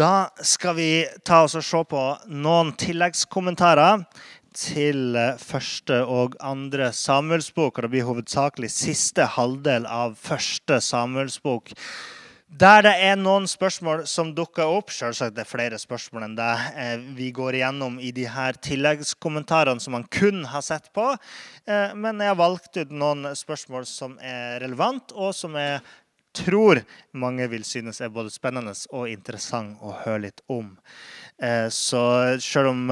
Da skal vi ta oss og se på noen tilleggskommentarer til eh, første og andre Samuelsbok. og Det blir hovedsakelig siste halvdel av første Samuelsbok. Der det er noen spørsmål som dukker opp, selvsagt det er flere spørsmål enn det eh, vi går igjennom i de her tilleggskommentarene som man kun har sett på. Eh, men jeg har valgt ut noen spørsmål som er relevant, og som jeg tror mange vil synes er både spennende og interessant å høre litt om. Så selv om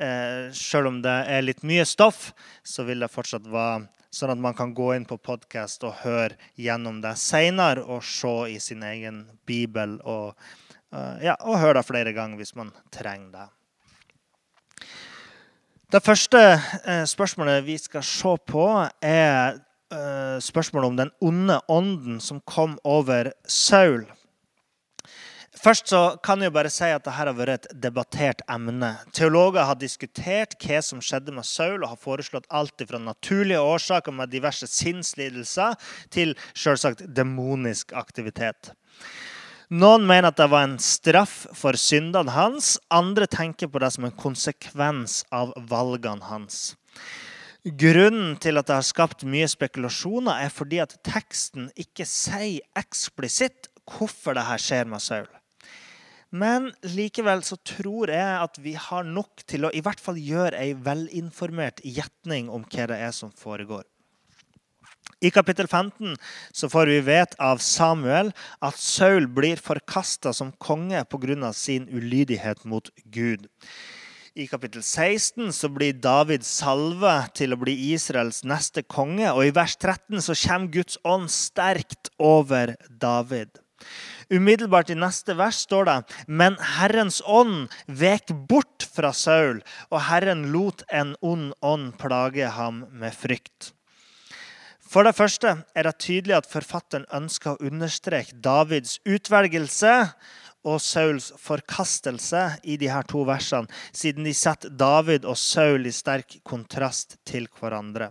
Eh, selv om det er litt mye stoff, så vil det fortsatt være sånn at man kan gå inn på podkast og høre gjennom det seinere og se i sin egen bibel og, ja, og høre det flere ganger hvis man trenger det. Det første spørsmålet vi skal se på, er uh, spørsmålet om den onde ånden som kom over Saul. Først så kan jeg bare si at dette har vært et debattert emne. Teologer har diskutert hva som skjedde med Saul, og har foreslått alt fra naturlige årsaker med diverse sinnslidelser til selvsagt demonisk aktivitet. Noen mener at det var en straff for syndene hans. Andre tenker på det som en konsekvens av valgene hans. Grunnen til at det har skapt mye spekulasjoner, er fordi at teksten ikke sier eksplisitt hvorfor dette skjer med Saul. Men likevel så tror jeg at vi har nok til å i hvert fall gjøre ei velinformert gjetning om hva det er som foregår. I kapittel 15 så får vi vite av Samuel at Saul blir forkasta som konge pga. sin ulydighet mot Gud. I kapittel 16 så blir David salvet til å bli Israels neste konge. Og i vers 13 så kommer Guds ånd sterkt over David. Umiddelbart i neste vers står det Men Herrens ånd vek bort fra Saul, og Herren lot en ond ånd plage ham med frykt. For det første er det tydelig at forfatteren ønsker å understreke Davids utvelgelse og Sauls forkastelse i de her to versene, siden de setter David og Saul i sterk kontrast til hverandre.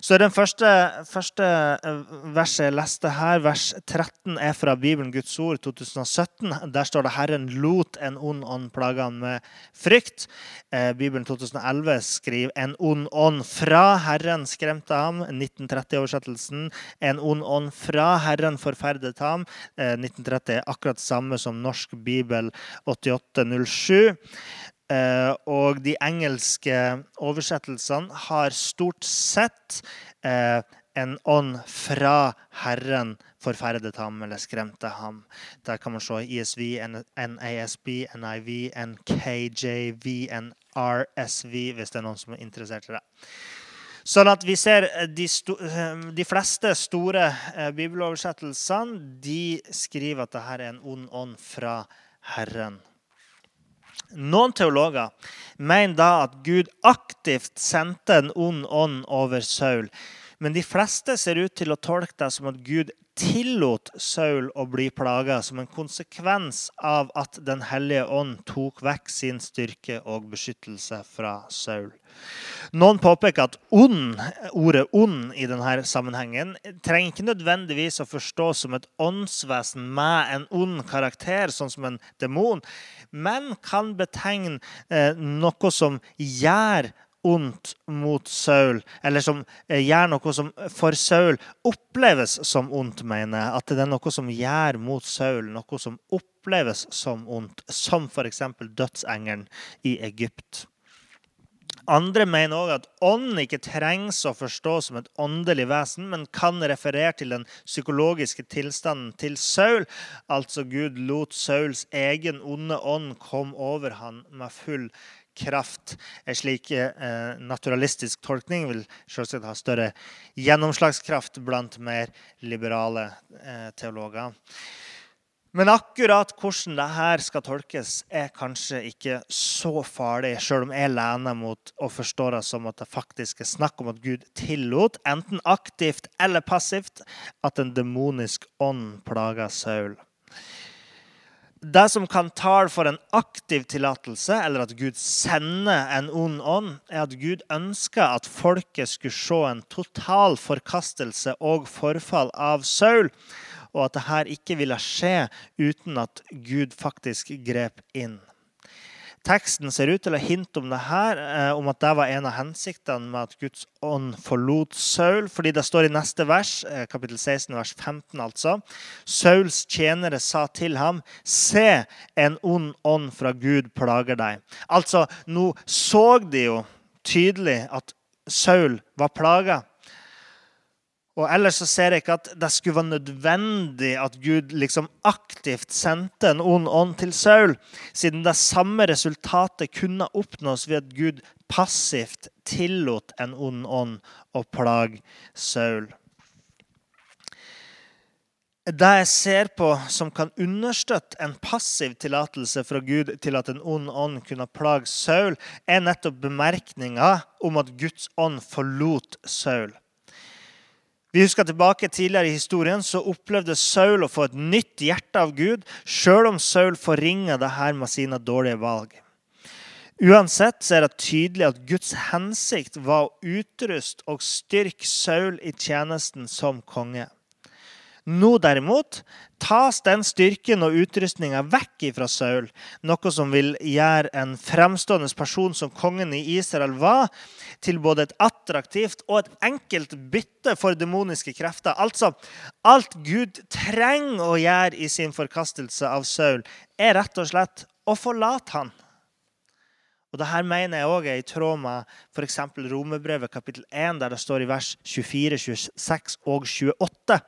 Så Den første, første eh, verset jeg leste her, vers 13, er fra Bibelen Guds ord 2017. Der står det 'Herren lot en ond ånd plage ham med frykt'. Eh, Bibelen 2011 skriver 'En ond ånd fra Herren skremte ham'. 1930-oversettelsen 'En ond ånd fra Herren forferdet ham'. 1930 er akkurat samme som norsk norsk bibel 8807. Eh, og de engelske oversettelsene har stort sett eh, en ånd fra Herren forferdet ham eller skremte ham. Der kan man se ISV, NASB, NIV, NKJV, NRSV, hvis det er noen som er interessert i det. Sånn at vi ser de, de, de fleste store eh, bibeloversettelsene de skriver at dette er en ond ånd fra Herren. Noen teologer mener da at Gud aktivt sendte en ond ånd over Saul. Men de fleste ser ut til å tolke det som at Gud tillot Saul å bli plaga som en konsekvens av at Den hellige ånd tok vekk sin styrke og beskyttelse fra Saul. Noen påpeker at ond, ordet 'ond' i denne sammenhengen trenger ikke nødvendigvis å forstås som et åndsvesen med en ond karakter, sånn som en demon, men kan betegne eh, noe som gjør ondt mot Saul, eller som eh, gjør noe som for Saul oppleves som ondt, mener jeg. At det er noe som gjør mot Saul, noe som oppleves som ondt, som f.eks. dødsengelen i Egypt. Andre mener òg at ånden ikke trengs å forstå som et åndelig vesen, men kan referere til den psykologiske tilstanden til Saul. Altså Gud lot Sauls egen onde ånd komme over han med full kraft kraft. En slik eh, naturalistisk tolkning vil selvsagt ha større gjennomslagskraft blant mer liberale eh, teologer. Men akkurat hvordan dette skal tolkes, er kanskje ikke så farlig, sjøl om jeg lener mot å forstå det som at det faktisk er snakk om at Gud tillot, enten aktivt eller passivt, at en demonisk ånd plaga Saul. Det som kan tale for en aktiv tillatelse, eller at Gud sender en ond ånd, er at Gud ønska at folket skulle se en total forkastelse og forfall av Saul og at dette ikke ville skje uten at Gud faktisk grep inn. Teksten ser ut til å hinte om det her, eh, om at det var en av hensiktene med at Guds ånd forlot Saul. fordi det står i neste vers, eh, kapittel 16, vers 15 altså. Sauls tjenere sa til ham, se, en ond ånd fra Gud plager deg. Altså, nå så de jo tydelig at Saul var plaga. Og Ellers så ser jeg ikke at det skulle være nødvendig at Gud liksom aktivt sendte en ond ånd til Saul, siden det samme resultatet kunne oppnås ved at Gud passivt tillot en ond ånd å plage Saul. Det jeg ser på som kan understøtte en passiv tillatelse fra Gud til at en ond ånd kunne plage Saul, er nettopp bemerkninga om at Guds ånd forlot Saul. Vi husker tilbake Tidligere i historien så opplevde Saul å få et nytt hjerte av Gud, sjøl om Saul forringa det her med sine dårlige valg. Uansett så er det tydelig at Guds hensikt var å utruste og styrke Saul i tjenesten som konge. Nå derimot tas den styrken og utrustninga vekk fra Saul, noe som vil gjøre en fremstående person som kongen i Israel var, til både et attraktivt og et enkelt bytte for demoniske krefter. Altså, alt Gud trenger å gjøre i sin forkastelse av Saul, er rett og slett å forlate han. Og det her mener jeg også er i tråd med f.eks. Romerbrevet kapittel 1, der det står i vers 24, 26 og 28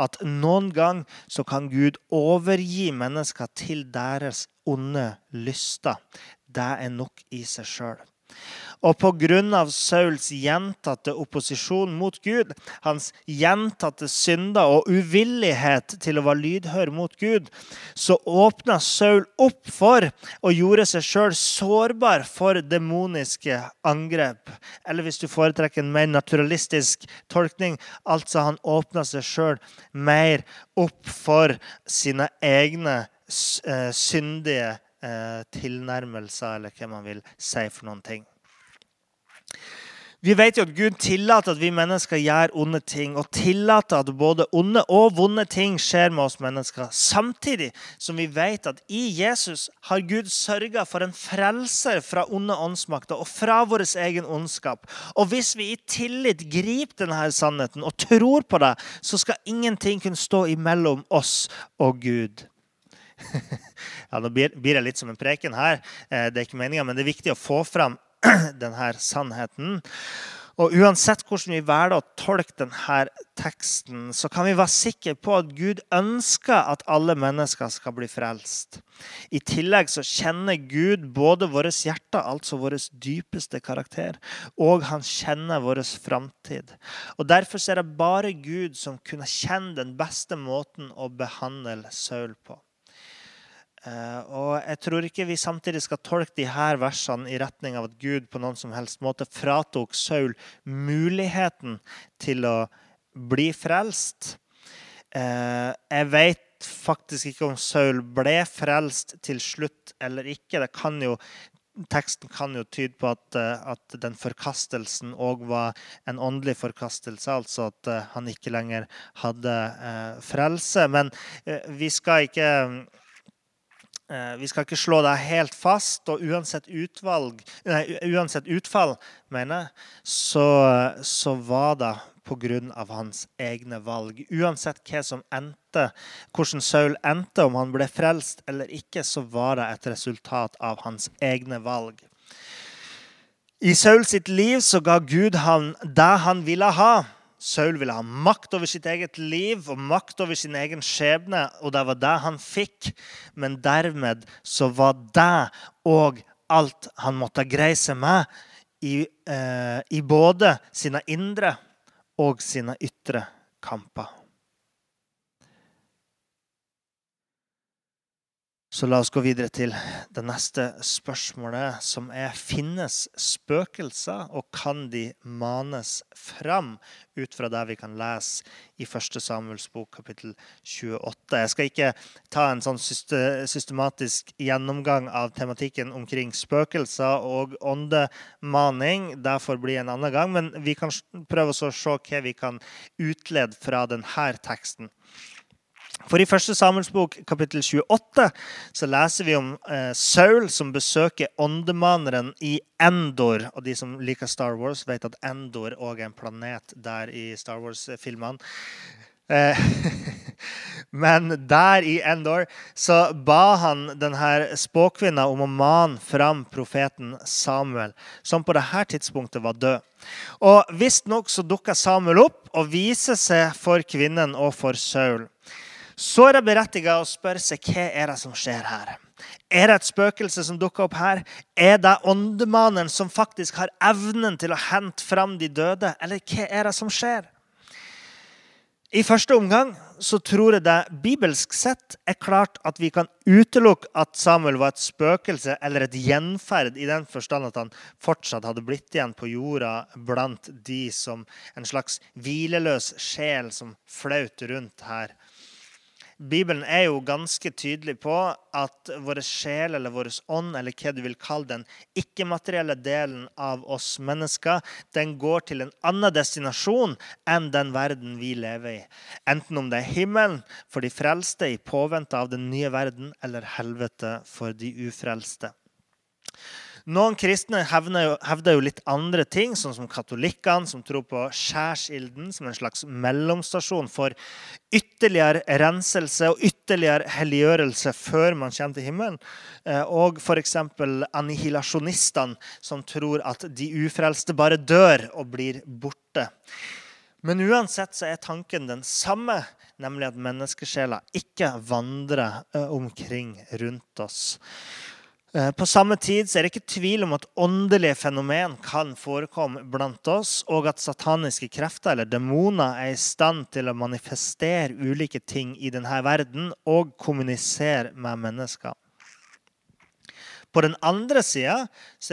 at noen gang så kan Gud overgi mennesker til deres onde lyster. Det er nok i seg sjøl. Og pga. Sauls gjentatte opposisjon mot Gud, hans gjentatte synder og uvillighet til å være lydhør mot Gud, så åpna Saul opp for og gjorde seg sjøl sårbar for demoniske angrep. Eller hvis du foretrekker en mer naturalistisk tolkning, altså han åpna seg sjøl mer opp for sine egne syndige syndige eh, tilnærmelser, eller hva man vil si for noen ting. Vi vet jo at Gud tillater at vi mennesker gjør onde ting, og tillater at både onde og vonde ting skjer med oss mennesker. Samtidig som vi vet at i Jesus har Gud sørga for en frelser fra onde åndsmakter og fra vår egen ondskap. Og hvis vi i tillit griper denne sannheten og tror på det, så skal ingenting kunne stå imellom oss og Gud. Ja, Nå blir det litt som en preken her, eh, det er ikke meningen, men det er viktig å få fram denne sannheten. Og Uansett hvordan vi velger å tolke denne teksten, så kan vi være sikre på at Gud ønsker at alle mennesker skal bli frelst. I tillegg så kjenner Gud både vårt hjerte, altså vår dypeste karakter, og han kjenner vår framtid. Derfor er det bare Gud som kunne kjenne den beste måten å behandle Saul på. Uh, og Jeg tror ikke vi samtidig skal tolke de her versene i retning av at Gud på noen som helst måte fratok Saul muligheten til å bli frelst. Uh, jeg vet faktisk ikke om Saul ble frelst til slutt eller ikke. Kan jo, teksten kan jo tyde på at, uh, at den forkastelsen òg var en åndelig forkastelse, altså at han ikke lenger hadde frelse. Men vi skal ikke Eh, vi skal ikke slå det helt fast, og uansett, utvalg, nei, uansett utfall, mener jeg, så, så var det pga. hans egne valg. Uansett hva som endte, hvordan Saul endte, om han ble frelst eller ikke, så var det et resultat av hans egne valg. I Saul sitt liv så ga Gud han det han ville ha. Saul ville ha makt over sitt eget liv og makt over sin egen skjebne, og det var det han fikk. Men dermed så var det òg alt han måtte greie seg med i, eh, i både sine indre og sine ytre kamper. Så la oss gå videre til det neste spørsmålet, som er finnes spøkelser, og kan de manes fram, ut fra det vi kan lese i 1. Samuels bok, kapittel 28. Jeg skal ikke ta en sånn systematisk gjennomgang av tematikken omkring spøkelser og åndemaning. Det får bli en annen gang, men vi kan prøve å se hva vi kan utlede fra denne teksten. For i første Samuels bok, kapittel 28, så leser vi om eh, Saul som besøker åndemaneren i Endor. Og de som liker Star Wars, vet at Endor òg er en planet der i Star Wars-filmene. Eh, men der i Endor så ba han denne spåkvinna om å mane fram profeten Samuel, som på dette tidspunktet var død. Og Visstnok dukka Samuel opp og viser seg for kvinnen og for Saul så er det berettiget å spørre seg hva er det som skjer her. Er det et spøkelse som dukker opp her? Er det åndemannen som faktisk har evnen til å hente fram de døde? Eller hva er det som skjer? I første omgang så tror jeg det bibelsk sett er klart at vi kan utelukke at Samuel var et spøkelse eller et gjenferd, i den forstand at han fortsatt hadde blitt igjen på jorda blant de som en slags hvileløs sjel som flaut rundt her Bibelen er jo ganske tydelig på at vår sjel eller vår ånd, eller hva du vil kalle den ikke-materielle delen av oss mennesker, den går til en annen destinasjon enn den verden vi lever i. Enten om det er himmelen for de frelste i påvente av den nye verden, eller helvete for de ufrelste. Noen kristne hevder jo, litt andre ting, sånn som katolikkene, som tror på skjærsilden som en slags mellomstasjon for ytterligere renselse og ytterligere helliggjørelse før man kommer til himmelen. Eh, og f.eks. annihilasjonistene, som tror at de ufrelste bare dør og blir borte. Men uansett så er tanken den samme, nemlig at menneskesjela ikke vandrer eh, omkring rundt oss. Eh, på samme tid er det ikke tvil om at åndelige fenomen kan forekomme blant oss, og at sataniske krefter eller demoner er i stand til å manifestere ulike ting i denne verden og kommunisere med mennesker. På den andre sida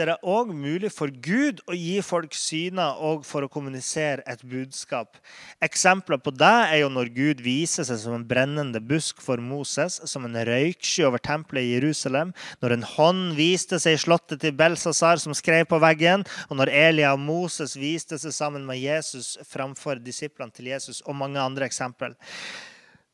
er det òg mulig for Gud å gi folk syner og for å kommunisere et budskap. Eksempler på det er jo når Gud viser seg som en brennende busk for Moses, som en røyksky over tempelet i Jerusalem, når en hånd viste seg i slottet til Belsasar, som skrev på veggen, og når Elia og Moses viste seg sammen med Jesus framfor disiplene til Jesus, og mange andre eksempler.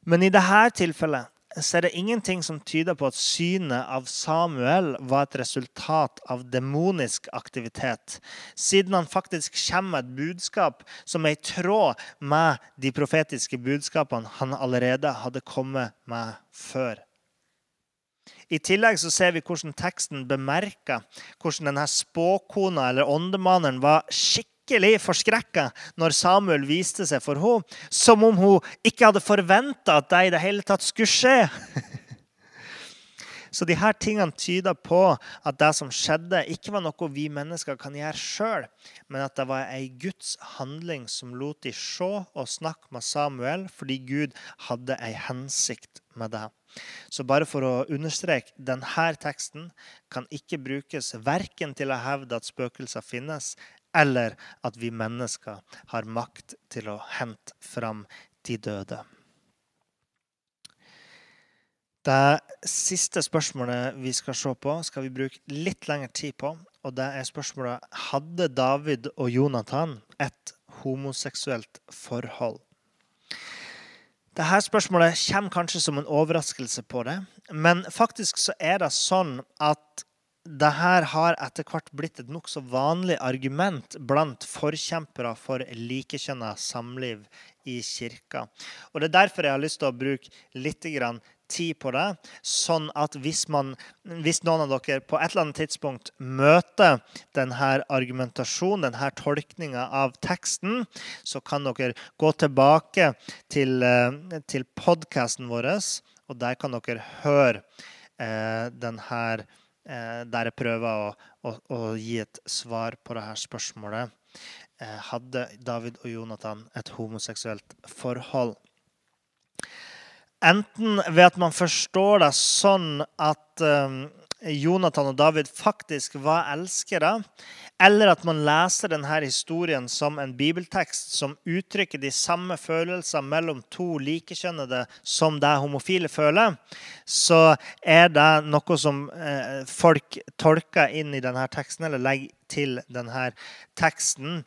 Men i dette tilfellet så er det ingenting som tyder på at synet av Samuel var et resultat av demonisk aktivitet, siden han faktisk kommer med et budskap som er i tråd med de profetiske budskapene han allerede hadde kommet med før. I tillegg så ser vi hvordan teksten bemerker hvordan denne spåkona eller åndemaneren var skikkelig skikkelig forskrekka når Samuel viste seg for henne, som om hun ikke hadde forventa at det i det hele tatt skulle skje. Så de her tingene tyder på at det som skjedde, ikke var noe vi mennesker kan gjøre sjøl, men at det var ei Guds handling som lot de se og snakke med Samuel fordi Gud hadde ei hensikt med det. Så bare for å understreke, denne teksten kan ikke brukes verken til å hevde at spøkelser finnes, eller at vi mennesker har makt til å hente fram de døde. Det siste spørsmålet vi skal se på, skal vi bruke litt lengre tid på. Og det er spørsmålet hadde David og Jonathan et homoseksuelt forhold. Dette spørsmålet kommer kanskje som en overraskelse på det. Men faktisk så er det sånn at det her har etter hvert blitt et nokså vanlig argument blant forkjempere for likekjønna samliv i kirka. Og Det er derfor jeg har lyst til å bruke litt tid på det. Sånn at hvis, man, hvis noen av dere på et eller annet tidspunkt møter denne argumentasjonen, denne tolkninga av teksten, så kan dere gå tilbake til, eh, til podkasten vår, og der kan dere høre eh, denne der jeg prøver å, å, å, gi et svar på dette spørsmålet. Eh, hadde David og Jonathan et homoseksuelt forhold? Enten ved at man forstår det sånn at um, Jonathan og David faktisk var elskere, eller at man leser denne historien som en bibeltekst som uttrykker de samme følelser mellom to likekjønnede som det homofile føler, så er det noe som eh, folk tolker inn i denne teksten, eller legger til denne teksten.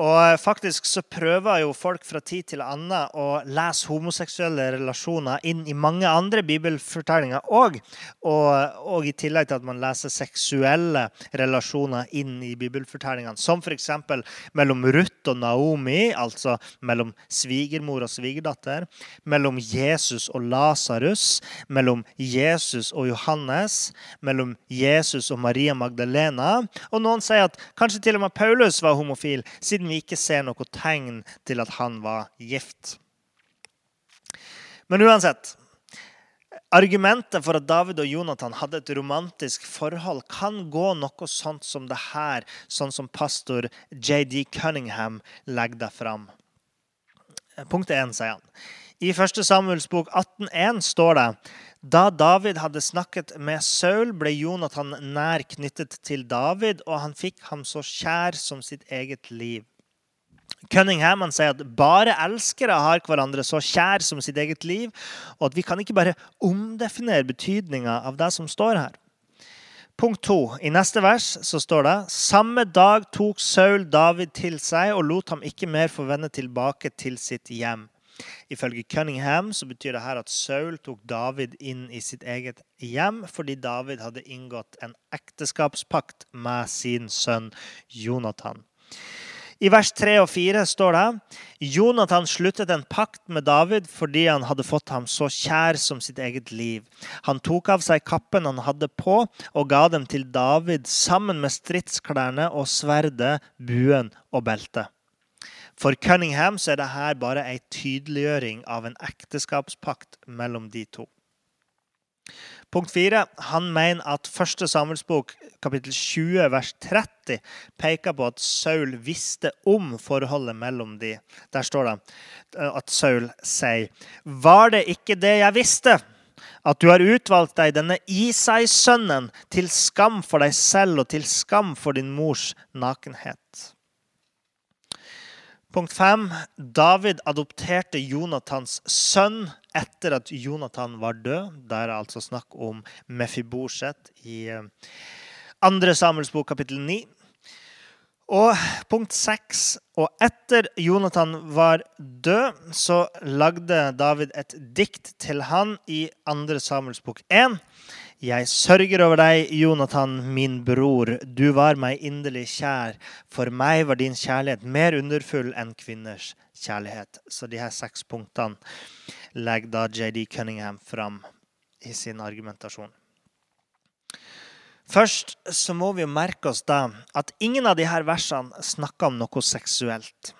Og faktisk så prøver jo folk fra tid til annen å lese homoseksuelle relasjoner inn i mange andre bibelfortellinger òg. Og, og, i tillegg til at man leser seksuelle relasjoner inn i bibelfortellingene. Som f.eks. mellom Ruth og Naomi, altså mellom svigermor og svigerdatter. Mellom Jesus og Lasarus. Mellom Jesus og Johannes. Mellom Jesus og Maria Magdalena. Og noen sier at kanskje til og med Paulus var homofil, siden vi ikke ser noe tegn til at han var gift. Men uansett Argumentet for at David og Jonathan hadde et romantisk forhold, kan gå noe sånt som det her, sånn som pastor JD Cunningham legger det fram. Punkt 1, sier han. I 1. Samuels bok 18,1 står det da David hadde snakket med Saul, ble Jonathan nær knyttet til David, og han fikk ham så kjær som sitt eget liv. Cunningham sier at bare elskere har hverandre så kjær som sitt eget liv, og at vi kan ikke bare omdefinere betydninga av det som står her. Punkt 2. I neste vers så står det samme dag tok Saul David til seg og lot ham ikke mer få vende tilbake til sitt hjem. Ifølge Cunningham så betyr det her at Saul tok David inn i sitt eget hjem fordi David hadde inngått en ekteskapspakt med sin sønn Jonathan. I vers 3 og 4 står det Jonathan sluttet en pakt med David fordi han hadde fått ham så kjær som sitt eget liv. Han tok av seg kappen han hadde på, og ga dem til David sammen med stridsklærne og sverdet, buen og beltet. For Cunningham så er dette bare ei tydeliggjøring av en ekteskapspakt mellom de to. Punkt 4. Han mener at 1. Samuelsbok kapittel 20 vers 30 peker på at Saul visste om forholdet mellom de. Der står det eh, at Saul sier Var det ikke det jeg visste? At du har utvalgt deg denne Isai-sønnen til skam for deg selv og til skam for din mors nakenhet. Punkt 5. David adopterte Jonathans sønn etter at Jonathan var død. Der er altså snakk om Mefiboset i 2. Eh, Samuels bok kapittel 9. Og punkt 6. Og etter Jonathan var død, så lagde David et dikt til han i 2. Samuels bok 1. Jeg sørger over deg, Jonathan, min bror. Du var meg inderlig kjær. For meg var din kjærlighet mer underfull enn kvinners kjærlighet. Så de her seks punktene legger da JD Cunningham fram i sin argumentasjon. Først så må vi merke oss da at ingen av disse versene snakker om noe seksuelt.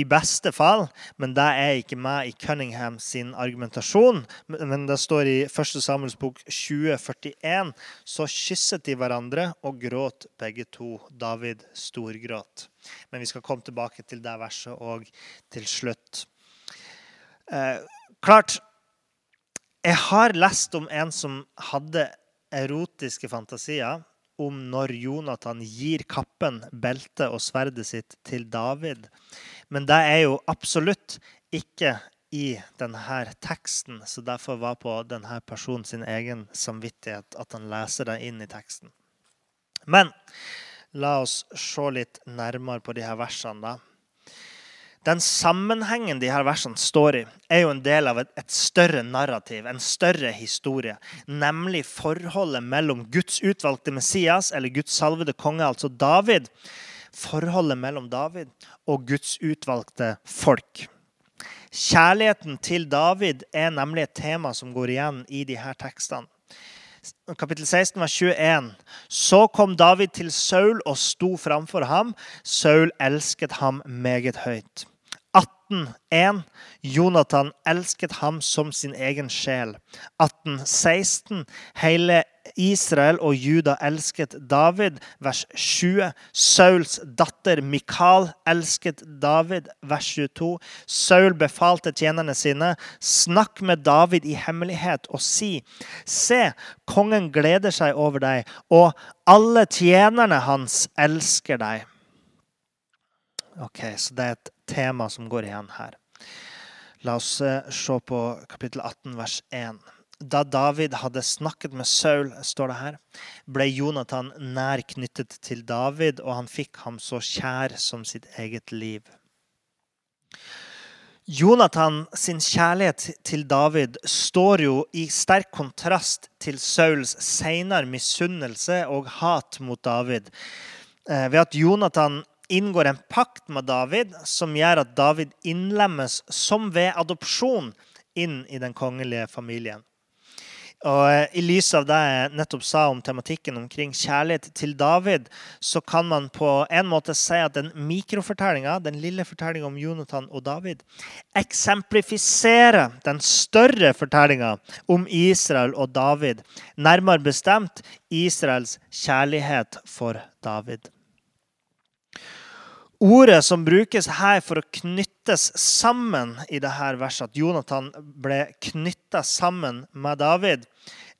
I beste fall, men det er ikke med i Cunningham sin argumentasjon. Men det står i 1. Samuels bok 2041 så kysset de hverandre og gråt begge to. David storgråt. Men vi skal komme tilbake til det verset òg til slutt. Eh, klart, jeg har lest om en som hadde erotiske fantasier om når Jonathan gir kappen, beltet og sverdet sitt til David. Men det er jo absolutt ikke i denne teksten, så derfor var på denne personen sin egen samvittighet at han leser det inn i teksten. Men la oss se litt nærmere på de her versene. da. Den sammenhengen de her versene står i, er jo en del av et, et, større narrativ, en større historie. Nemlig forholdet mellom Guds utvalgte Messias, eller Guds salvede konge, altså David. Forholdet mellom David og Guds utvalgte folk. Kjærligheten til David er nemlig et tema som går igjen i de her tekstene. Kapittel 16, vers 21. Så kom David til Saul og sto framfor ham. Saul elsket ham meget høyt. 18.1. Jonathan elsket ham som sin egen sjel. 18.16. Hele Israel og Juda elsket David. Vers 20. Sauls datter Mikal elsket David. Vers 22. Saul befalte tjenerne sine, snakk med David i hemmelighet og si, se, kongen gleder seg over deg, og alle tjenerne hans elsker deg. Ok, Så det er et tema som går igjen her. La oss eh, se på kapittel 18, vers 1. Da David hadde snakket med Saul, står det her, ble Jonathan nær knyttet til David, og han fikk ham så kjær som sitt eget liv. Jonathan sin kjærlighet til David står jo i sterk kontrast til Sauls senere misunnelse og hat mot David. Eh, ved at Jonathan inngår en pakt med David som gjør at David innlemmes som ved adopsjon inn i den kongelige familien. Og eh, I lys av det jeg nettopp sa om tematikken omkring kjærlighet til David, så kan man på en måte si at den mikrofortellinga, den lille fortellinga om Jonathan og David, eksemplifiserer den større fortellinga om Israel og David. Nærmere bestemt Israels kjærlighet for David. Ordet som brukes her for å knyttes sammen i dette verset, at Jonathan ble knytta sammen med David,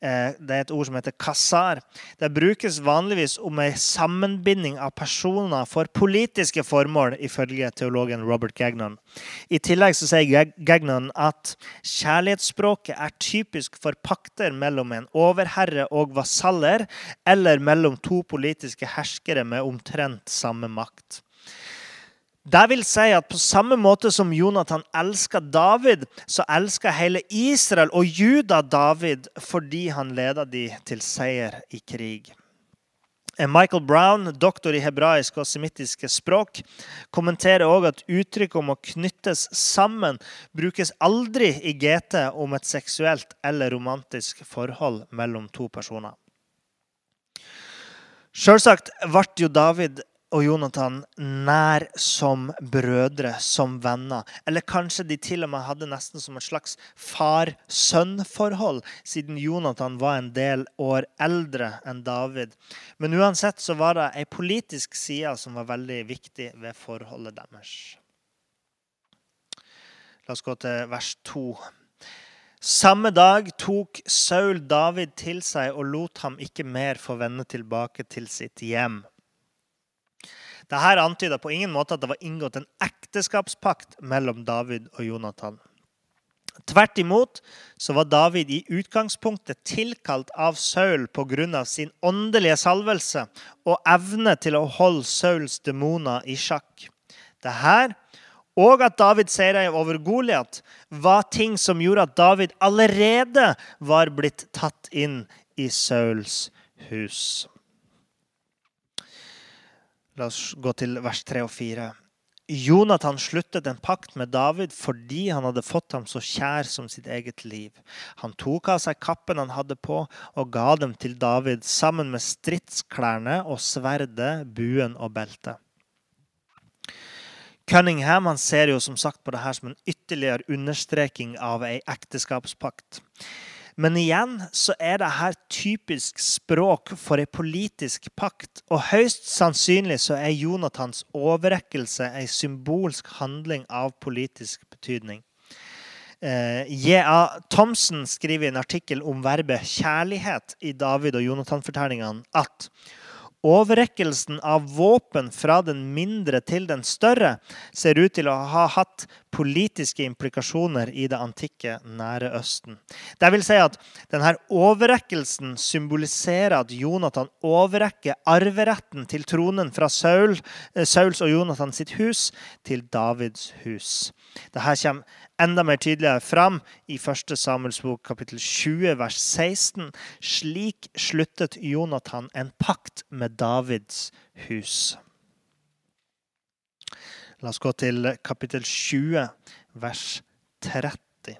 eh, det er et ord som heter kasar. Det brukes vanligvis om en sammenbinding av personer for politiske formål, ifølge teologen Robert Gagnon. I tillegg så sier Gagnon at kjærlighetsspråket er typisk for pakter mellom en overherre og vasaller, eller mellom to politiske herskere med omtrent samme makt. Det vil si at på samme måte som Jonathan elska David, så elska hele Israel og Juda David fordi han leda de til seier i krig. Michael Brown, doktor i hebraisk og semittiske språk, kommenterer òg at uttrykket om å knyttes sammen brukes aldri i GT om et seksuelt eller romantisk forhold mellom to personer. Sjølsagt ble jo David og Jonathan nær som brødre, som venner. Eller kanskje de til og med hadde nesten som et slags far-sønn-forhold, siden Jonathan var en del år eldre enn David. Men uansett så var det ei politisk side som var veldig viktig ved forholdet deres. La oss gå til vers 2. Samme dag tok Saul David til seg og lot ham ikke mer få vende tilbake til sitt hjem. Dette antyder på ingen måte at det var inngått en ekteskapspakt mellom David og Jonathan. Tvert imot så var David i utgangspunktet tilkalt av Saul pga. sin åndelige salvelse og evne til å holde Sauls demoner i sjakk. Dette og at David seira over Goliat, var ting som gjorde at David allerede var blitt tatt inn i Sauls hus. La oss gå til vers 3 og 4. Jonathan sluttet en pakt med David fordi han hadde fått ham så kjær som sitt eget liv. Han tok av seg kappen han hadde på, og ga dem til David sammen med stridsklærne og sverdet, buen og beltet. Cunningham han ser jo som sagt på det her som en ytterligere understreking av ei ekteskapspakt. Men igjen så er det her typisk språk for en politisk pakt. Og høyst sannsynlig så er Jonathans overrekkelse en symbolsk handling av politisk betydning. Eh, J.A. Thomsen skriver i en artikkel om verbet 'kjærlighet' i David og Jonathan-fortellingene at Overrekkelsen av våpen fra den mindre til den større ser ut til å ha hatt politiske implikasjoner i det antikke Nære Østen. Det vil si at denne overrekkelsen symboliserer at Jonathan overrekker arveretten til tronen fra eh, Sauls og Jonathan sitt hus til Davids hus. Dette kommer enda mer tydeligere fram i 1. Samuels bok kapittel 20 vers 16. Slik sluttet Jonathan en pakt med Davids hus. La oss gå til kapittel 20 vers 30.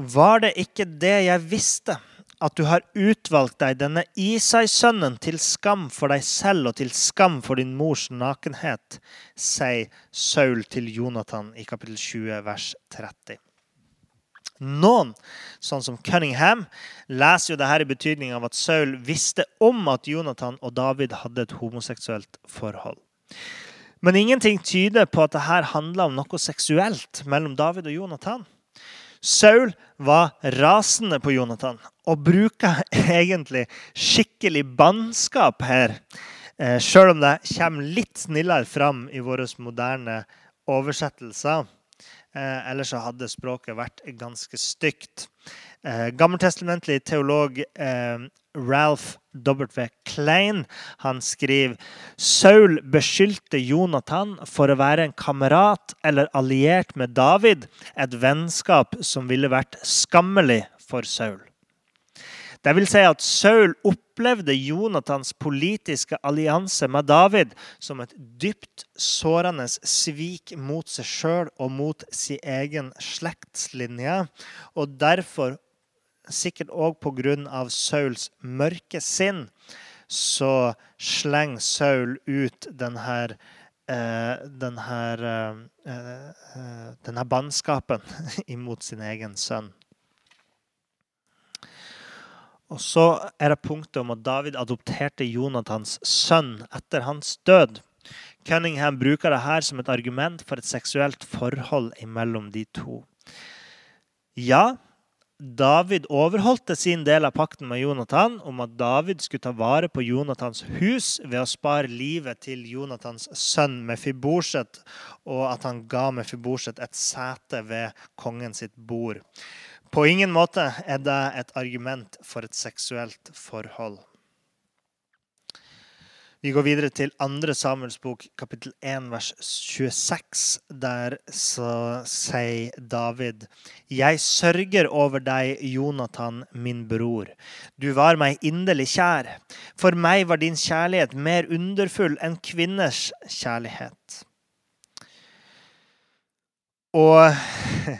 Var det ikke det jeg visste? At du har utvalgt deg denne Isai-sønnen til skam for deg selv og til skam for din mors nakenhet, sier Saul til Jonathan i kapittel 20, vers 30. Noen, sånn som Cunningham, leser jo dette i betydning av at Saul visste om at Jonathan og David hadde et homoseksuelt forhold. Men ingenting tyder på at dette handla om noe seksuelt mellom David og Jonathan. Saul var rasende på Jonathan og bruker egentlig skikkelig bannskap her. Eh, Sjøl om det kommer litt snillere fram i våre moderne oversettelser. Eh, ellers så hadde språket vært ganske stygt. Eh, gammeltestamentlig teolog eh, Ralph W. Klein han skriver Saul beskyldte Jonathan for å være en kamerat eller alliert med David, et vennskap som ville vært skammelig for Saul. Det vil si at Saul opplevde Jonathans politiske allianse med David som et dypt sårende svik mot seg sjøl og mot sin egen slektslinje, og derfor sikkert òg pga. Sauls mørke sinn, så slenger Saul ut denne, eh, denne, eh, eh, denne bannskapen imot sin egen sønn. Og så er det punktet om at David adopterte Jonathans sønn etter hans død. Cunningham bruker det her som et argument for et seksuelt forhold mellom de to. Ja, David overholdte sin del av pakten med Jonathan om at David skulle ta vare på Jonathans hus ved å spare livet til Jonathans sønn Mefiborset, og at han ga Mefiborset et sete ved kongen sitt bord. På ingen måte er det et argument for et seksuelt forhold. Vi går videre til 2. Samuels bok, kapittel 1, vers 26. Der så sier David.: Jeg sørger over deg, Jonathan, min bror. Du var meg inderlig kjær. For meg var din kjærlighet mer underfull enn kvinners kjærlighet. Og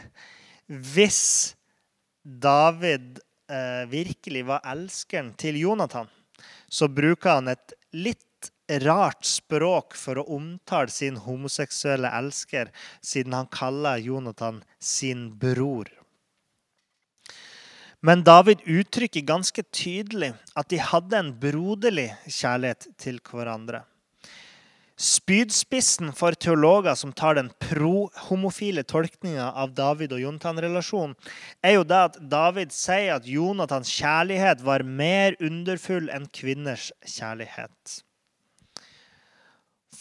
hvis David eh, virkelig var elskeren til Jonathan, så bruker han et litt rart språk for å omtale sin homoseksuelle elsker, siden han kaller Jonathan sin bror. Men David uttrykker ganske tydelig at de hadde en broderlig kjærlighet til hverandre. Spydspissen for teologer som tar den pro-homofile tolkninga av David og Jonathan-relasjonen, er jo det at David sier at Jonathans kjærlighet var mer underfull enn kvinners kjærlighet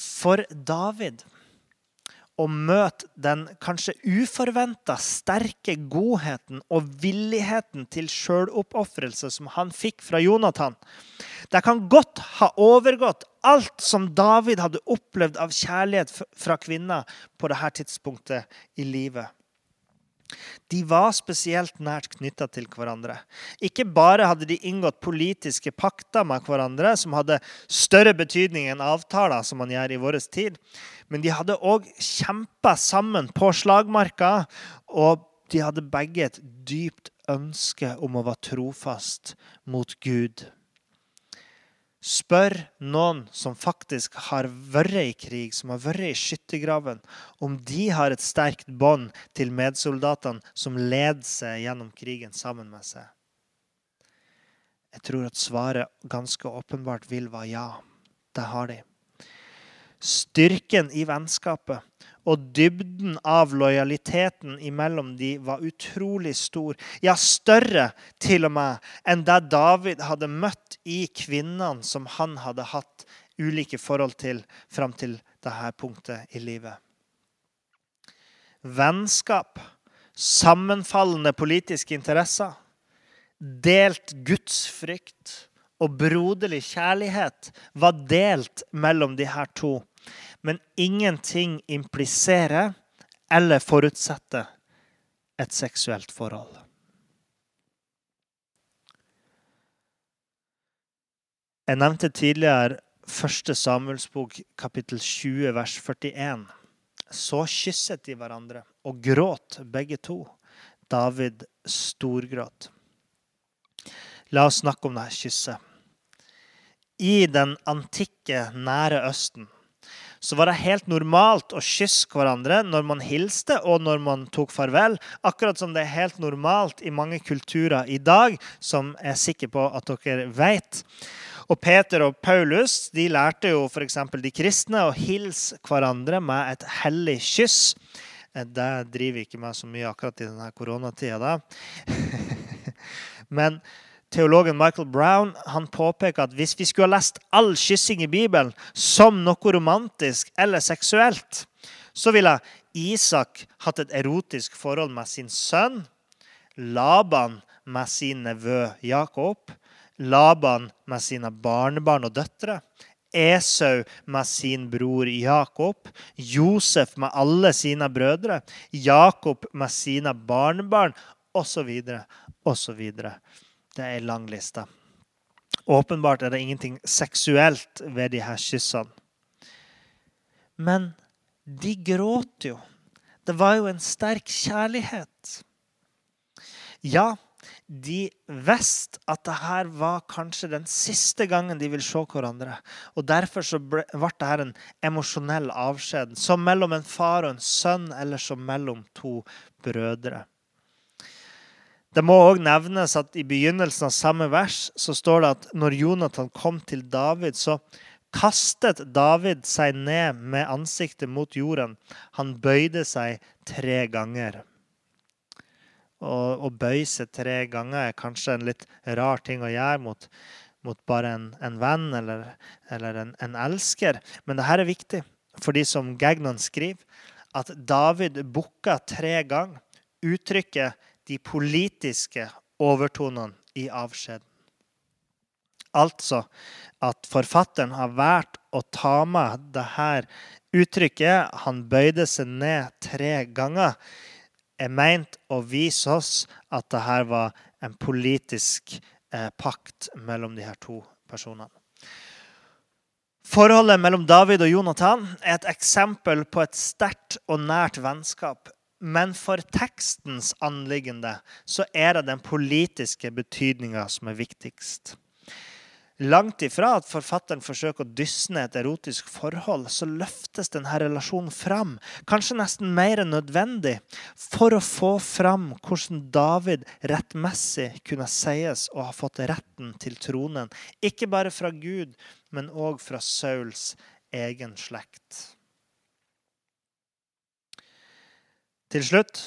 for David å møte den kanskje uforventa sterke godheten og villigheten til sjøloppofrelse som han fikk fra Jonathan. Det kan godt ha overgått alt som David hadde opplevd av kjærlighet fra kvinner på dette tidspunktet i livet. De var spesielt nært knytta til hverandre. Ikke bare hadde de inngått politiske pakter med hverandre, som hadde større betydning enn avtaler, som man gjør i vår tid, men de hadde òg kjempa sammen på slagmarka, og de hadde begge et dypt ønske om å være trofast mot Gud. Spør noen som faktisk har vært i krig, som har vært i skyttergraven, om de har et sterkt bånd til medsoldatene som leder seg gjennom krigen sammen med seg. Jeg tror at svaret ganske åpenbart vil være ja. Det har de. Styrken i vennskapet og dybden av lojaliteten imellom de var utrolig stor. Ja, større til og med enn det David hadde møtt i kvinnene som han hadde hatt ulike forhold til fram til dette punktet i livet. Vennskap, sammenfallende politiske interesser, delt gudsfrykt og broderlig kjærlighet var delt mellom de her to men ingenting impliserer eller forutsetter et seksuelt forhold. Jeg nevnte tidligere 1. Samuelsbok kapittel 20 vers 41. Så kysset de hverandre og gråt begge to. David storgråt. La oss snakke om dette kysset. I den antikke Nære Østen så var det helt normalt å kysse hverandre når man hilste og når man tok farvel. Akkurat som det er helt normalt i mange kulturer i dag, som jeg er sikker på at dere vet. Og Peter og Paulus de lærte jo f.eks. de kristne å hilse hverandre med et hellig kyss. Eh, det driver ikke meg så mye akkurat i denne koronatida. Men teologen Michael Brown han påpeker at hvis vi skulle ha lest all kyssing i Bibelen som noe romantisk eller seksuelt, så ville Isak hatt et erotisk forhold med sin sønn, Laban med sin nevø Jakob, Laban med sine barnebarn og døtre, Esau med sin bror Jakob, Josef med alle sine brødre, Jakob med sine barnebarn, osv., osv. Det er ei lang liste. Åpenbart er det ingenting seksuelt ved de her kyssene. Men de gråt jo. Det var jo en sterk kjærlighet. Ja, de visste at dette var kanskje den siste gangen de vil se hverandre. Og Derfor så ble, ble dette en emosjonell avskjed, som mellom en far og en sønn, eller som mellom to brødre. Det må òg nevnes at i begynnelsen av samme vers så står det at når Jonathan kom til David, så kastet David seg ned med ansiktet mot jorden. Han bøyde seg tre ganger. Å bøye seg tre ganger er kanskje en litt rar ting å gjøre mot, mot bare en, en, venn eller, eller en, en, elsker. Men dette er viktig, for de som Gagnon skriver, at David bukka tre ganger. Uttrykket de politiske overtonene i avskjeden. Altså at forfatteren har valgt å ta med dette uttrykket 'han bøyde seg ned tre ganger', er meint å vise oss at dette var en politisk eh, pakt mellom de her to personene. Forholdet mellom David og Jonathan er et eksempel på et sterkt og nært vennskap men for tekstens anliggende så er det den politiske betydninga som er viktigst. Langt ifra at forfatteren forsøker å dysne et erotisk forhold, så løftes denne relasjonen fram, kanskje nesten mer enn nødvendig, for å få fram hvordan David rettmessig kunne sies å ha fått retten til tronen. Ikke bare fra Gud, men òg fra Sauls egen slekt. Til slutt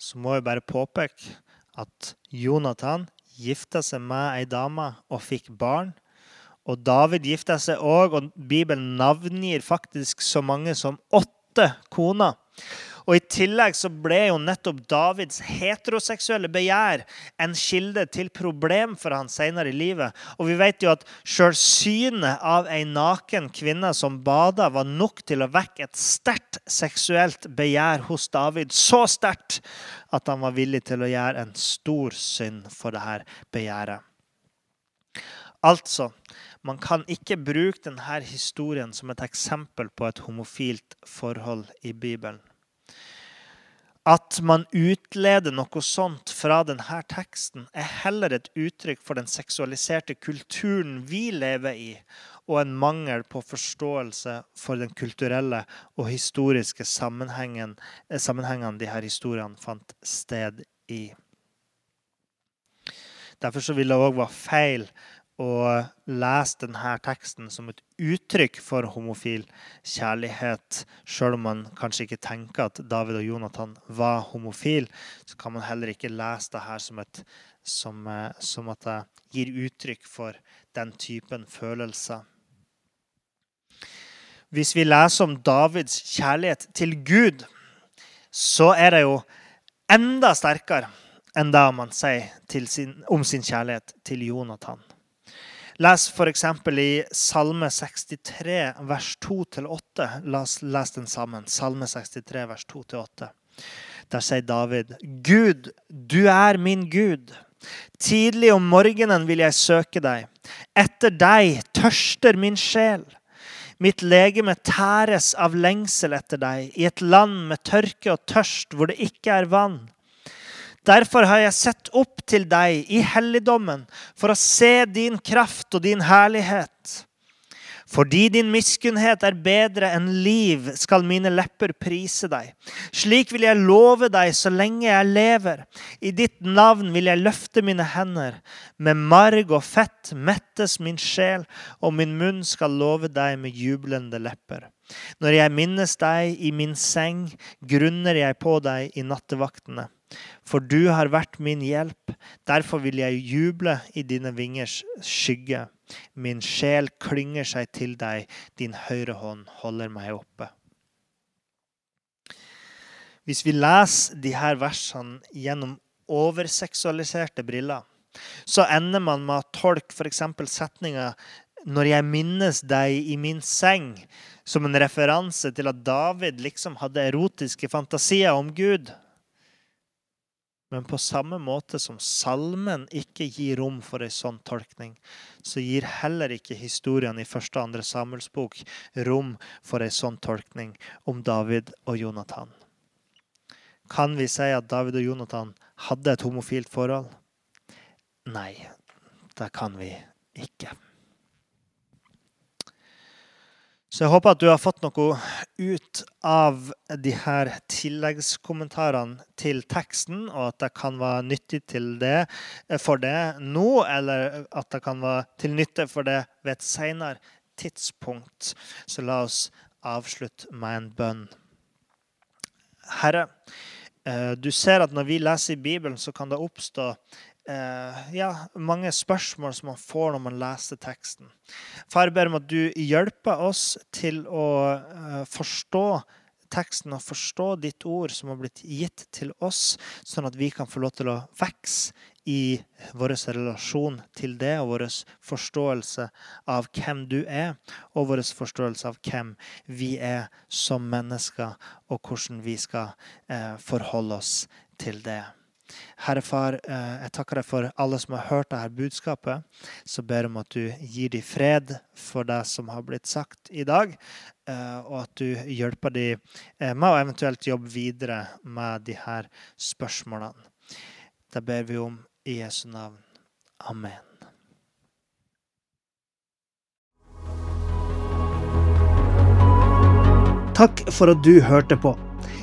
så må jeg bare påpeke at Jonathan gifta seg med ei dame og fikk barn. Og David gifta seg òg, og Bibelen navngir faktisk så mange som åtte koner. Og I tillegg så ble jo nettopp Davids heteroseksuelle begjær en kilde til problem for han senere i livet. Og vi vet jo at sjøl synet av ei naken kvinne som bada, var nok til å vekke et sterkt seksuelt begjær hos David. Så sterkt at han var villig til å gjøre en stor synd for dette begjæret. Altså, man kan ikke bruke denne historien som et eksempel på et homofilt forhold i Bibelen. At man utleder noe sånt fra denne teksten, er heller et uttrykk for den seksualiserte kulturen vi lever i, og en mangel på forståelse for den kulturelle og historiske sammenhengen, eh, sammenhengene disse historiene fant sted i. Derfor vil det òg være feil å lese denne teksten som et uttrykk for homofil kjærlighet. Selv om man kanskje ikke tenker at David og Jonathan var homofil, så kan man heller ikke lese det her som, som, eh, som at det gir uttrykk for den typen følelser. Hvis vi leser om Davids kjærlighet til Gud, så er det jo enda sterkere enn det man sier sin, om sin kjærlighet til Jonathan. Les f.eks. i Salme 63, vers 2-8. Les, les den sammen. Salme 63, vers 2-8. Der sier David, Gud, du er min Gud. Tidlig om morgenen vil jeg søke deg. Etter deg tørster min sjel. Mitt legeme tæres av lengsel etter deg, i et land med tørke og tørst, hvor det ikke er vann. Derfor har jeg sett opp til deg i helligdommen for å se din kraft og din herlighet. Fordi din miskunnhet er bedre enn liv, skal mine lepper prise deg. Slik vil jeg love deg så lenge jeg lever. I ditt navn vil jeg løfte mine hender. Med marg og fett mettes min sjel, og min munn skal love deg med jublende lepper. Når jeg minnes deg i min seng, grunner jeg på deg i nattevaktene. For du har vært min hjelp, derfor vil jeg juble i dine vingers skygge. Min sjel klynger seg til deg, din høyre hånd holder meg oppe. Hvis vi leser her versene gjennom overseksualiserte briller, så ender man med å tolke f.eks. setninga 'Når jeg minnes deg i min seng', som en referanse til at David liksom hadde erotiske fantasier om Gud. Men på samme måte som salmen ikke gir rom for ei sånn tolkning, så gir heller ikke historien i første og andre Samuels bok rom for ei sånn tolkning om David og Jonathan. Kan vi si at David og Jonathan hadde et homofilt forhold? Nei, det kan vi ikke. Så jeg håper at du har fått noe ut av de her tilleggskommentarene til teksten, og at det kan være nyttig det, for det nå, eller at det kan være til nytte for det ved et senere tidspunkt. Så la oss avslutte med en bønn. Herre, eh, du ser at når vi leser i Bibelen, så kan det oppstå eh, ja, mange spørsmål som man får når man leser teksten. Far, jeg ber om at du hjelper oss til å eh, forstå teksten og forstå ditt ord som har blitt gitt til oss, sånn at vi kan få lov til å vokse i vår relasjon til det og vår forståelse av hvem du er, og vår forståelse av hvem vi er som mennesker, og hvordan vi skal eh, forholde oss til det. Herre Far, eh, jeg takker deg for alle som har hørt dette budskapet. Så ber jeg om at du gir dem fred for det som har blitt sagt i dag, eh, og at du hjelper dem eh, med å eventuelt jobbe videre med de her spørsmålene. Det ber vi om i Jesu navn. Amen. Takk for at du hørte på.